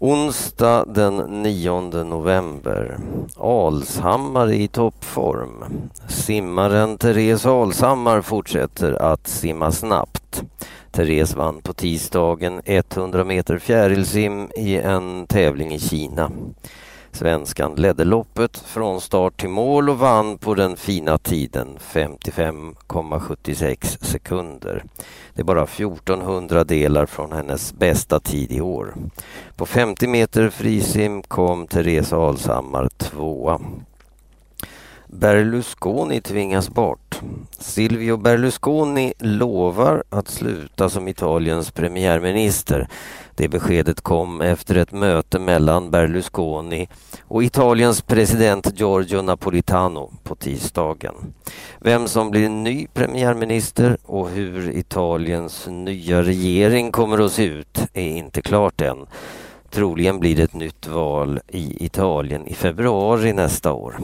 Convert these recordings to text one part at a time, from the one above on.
Onsdag den 9 november. Alshammar i toppform. Simmaren Therese Alshammar fortsätter att simma snabbt. Therese vann på tisdagen 100 meter fjärilsim i en tävling i Kina. Svenskan ledde loppet från start till mål och vann på den fina tiden 55,76 sekunder. Det är bara 1400 delar från hennes bästa tid i år. På 50 meter frisim kom Therese Alshammar tvåa. Berlusconi tvingas bort. Silvio Berlusconi lovar att sluta som Italiens premiärminister. Det beskedet kom efter ett möte mellan Berlusconi och Italiens president Giorgio Napolitano på tisdagen. Vem som blir ny premiärminister och hur Italiens nya regering kommer att se ut är inte klart än. Troligen blir det ett nytt val i Italien i februari nästa år.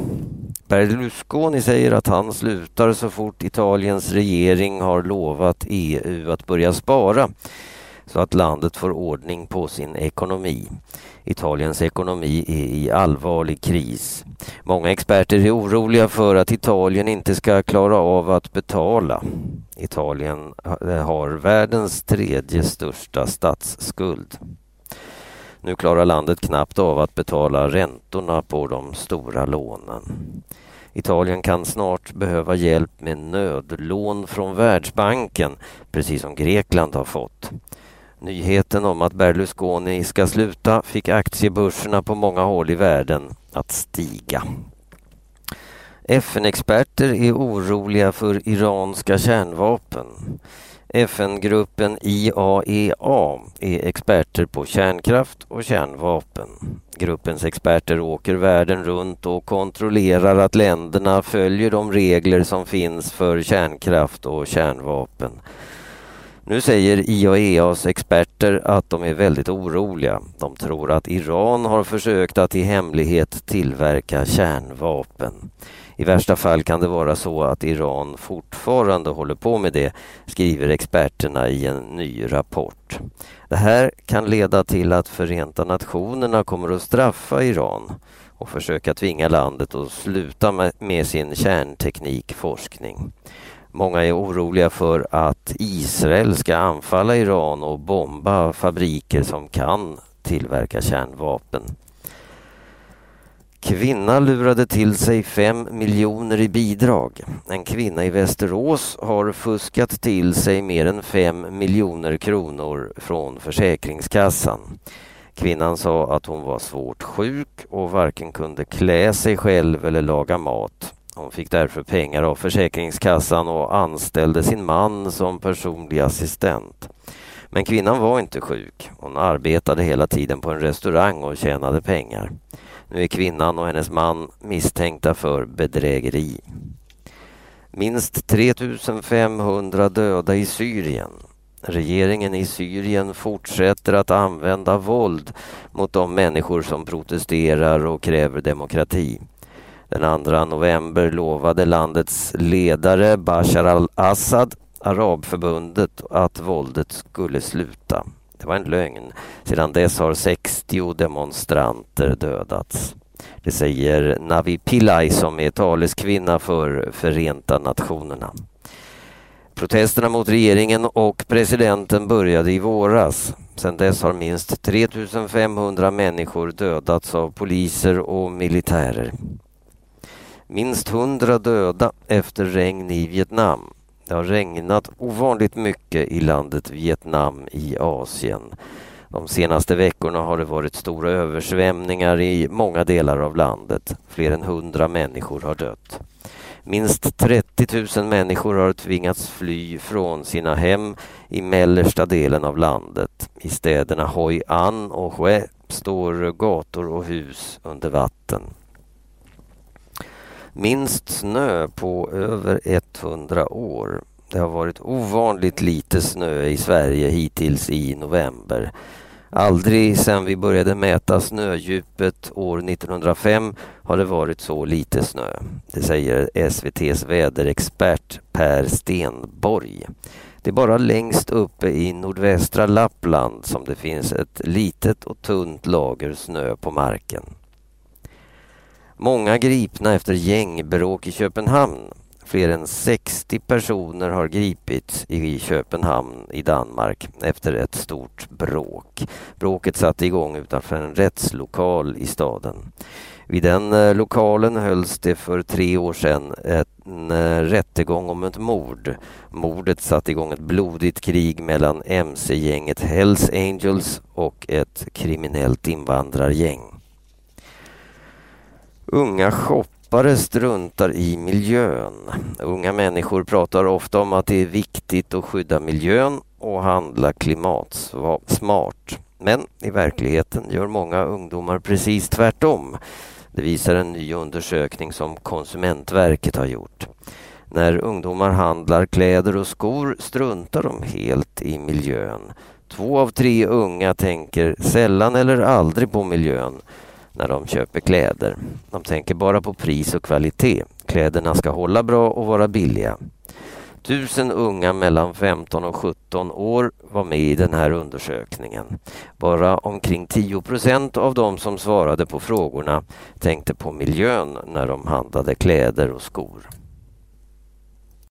Berlusconi säger att han slutar så fort Italiens regering har lovat EU att börja spara så att landet får ordning på sin ekonomi. Italiens ekonomi är i allvarlig kris. Många experter är oroliga för att Italien inte ska klara av att betala. Italien har världens tredje största statsskuld. Nu klarar landet knappt av att betala räntorna på de stora lånen. Italien kan snart behöva hjälp med nödlån från Världsbanken, precis som Grekland har fått. Nyheten om att Berlusconi ska sluta fick aktiebörserna på många håll i världen att stiga. FN-experter är oroliga för iranska kärnvapen. FN-gruppen IAEA är experter på kärnkraft och kärnvapen. Gruppens experter åker världen runt och kontrollerar att länderna följer de regler som finns för kärnkraft och kärnvapen. Nu säger IAEAs experter att de är väldigt oroliga. De tror att Iran har försökt att i hemlighet tillverka kärnvapen. I värsta fall kan det vara så att Iran fortfarande håller på med det, skriver experterna i en ny rapport. Det här kan leda till att Förenta Nationerna kommer att straffa Iran och försöka tvinga landet att sluta med sin kärnteknikforskning. Många är oroliga för att Israel ska anfalla Iran och bomba fabriker som kan tillverka kärnvapen. Kvinna lurade till sig fem miljoner i bidrag. En kvinna i Västerås har fuskat till sig mer än fem miljoner kronor från Försäkringskassan. Kvinnan sa att hon var svårt sjuk och varken kunde klä sig själv eller laga mat. Hon fick därför pengar av Försäkringskassan och anställde sin man som personlig assistent. Men kvinnan var inte sjuk. Hon arbetade hela tiden på en restaurang och tjänade pengar. Nu är kvinnan och hennes man misstänkta för bedrägeri. Minst 3500 döda i Syrien. Regeringen i Syrien fortsätter att använda våld mot de människor som protesterar och kräver demokrati. Den 2 november lovade landets ledare Bashar al-Assad Arabförbundet att våldet skulle sluta. Det var en lögn. Sedan dess har 60 demonstranter dödats. Det säger Navi Pillay som är taleskvinna för Förenta Nationerna. Protesterna mot regeringen och presidenten började i våras. Sedan dess har minst 3500 människor dödats av poliser och militärer. Minst 100 döda efter regn i Vietnam. Det har regnat ovanligt mycket i landet Vietnam i Asien. De senaste veckorna har det varit stora översvämningar i många delar av landet. Fler än 100 människor har dött. Minst 30 000 människor har tvingats fly från sina hem i mellersta delen av landet. I städerna Hoi An och Hue står gator och hus under vatten. Minst snö på över 100 år. Det har varit ovanligt lite snö i Sverige hittills i november. Aldrig sedan vi började mäta snödjupet år 1905 har det varit så lite snö. Det säger SVTs väderexpert Per Stenborg. Det är bara längst uppe i nordvästra Lappland som det finns ett litet och tunt lager snö på marken. Många gripna efter gängbråk i Köpenhamn. Fler än 60 personer har gripits i Köpenhamn i Danmark efter ett stort bråk. Bråket satte igång utanför en rättslokal i staden. Vid den eh, lokalen hölls det för tre år sedan en eh, rättegång om ett mord. Mordet satte igång ett blodigt krig mellan mc-gänget Hells Angels och ett kriminellt invandrargäng. Unga shoppare struntar i miljön. Unga människor pratar ofta om att det är viktigt att skydda miljön och handla klimatsmart. Men i verkligheten gör många ungdomar precis tvärtom. Det visar en ny undersökning som Konsumentverket har gjort. När ungdomar handlar kläder och skor struntar de helt i miljön. Två av tre unga tänker sällan eller aldrig på miljön när de köper kläder. De tänker bara på pris och kvalitet. Kläderna ska hålla bra och vara billiga. Tusen unga mellan 15 och 17 år var med i den här undersökningen. Bara omkring 10 procent av de som svarade på frågorna tänkte på miljön när de handlade kläder och skor.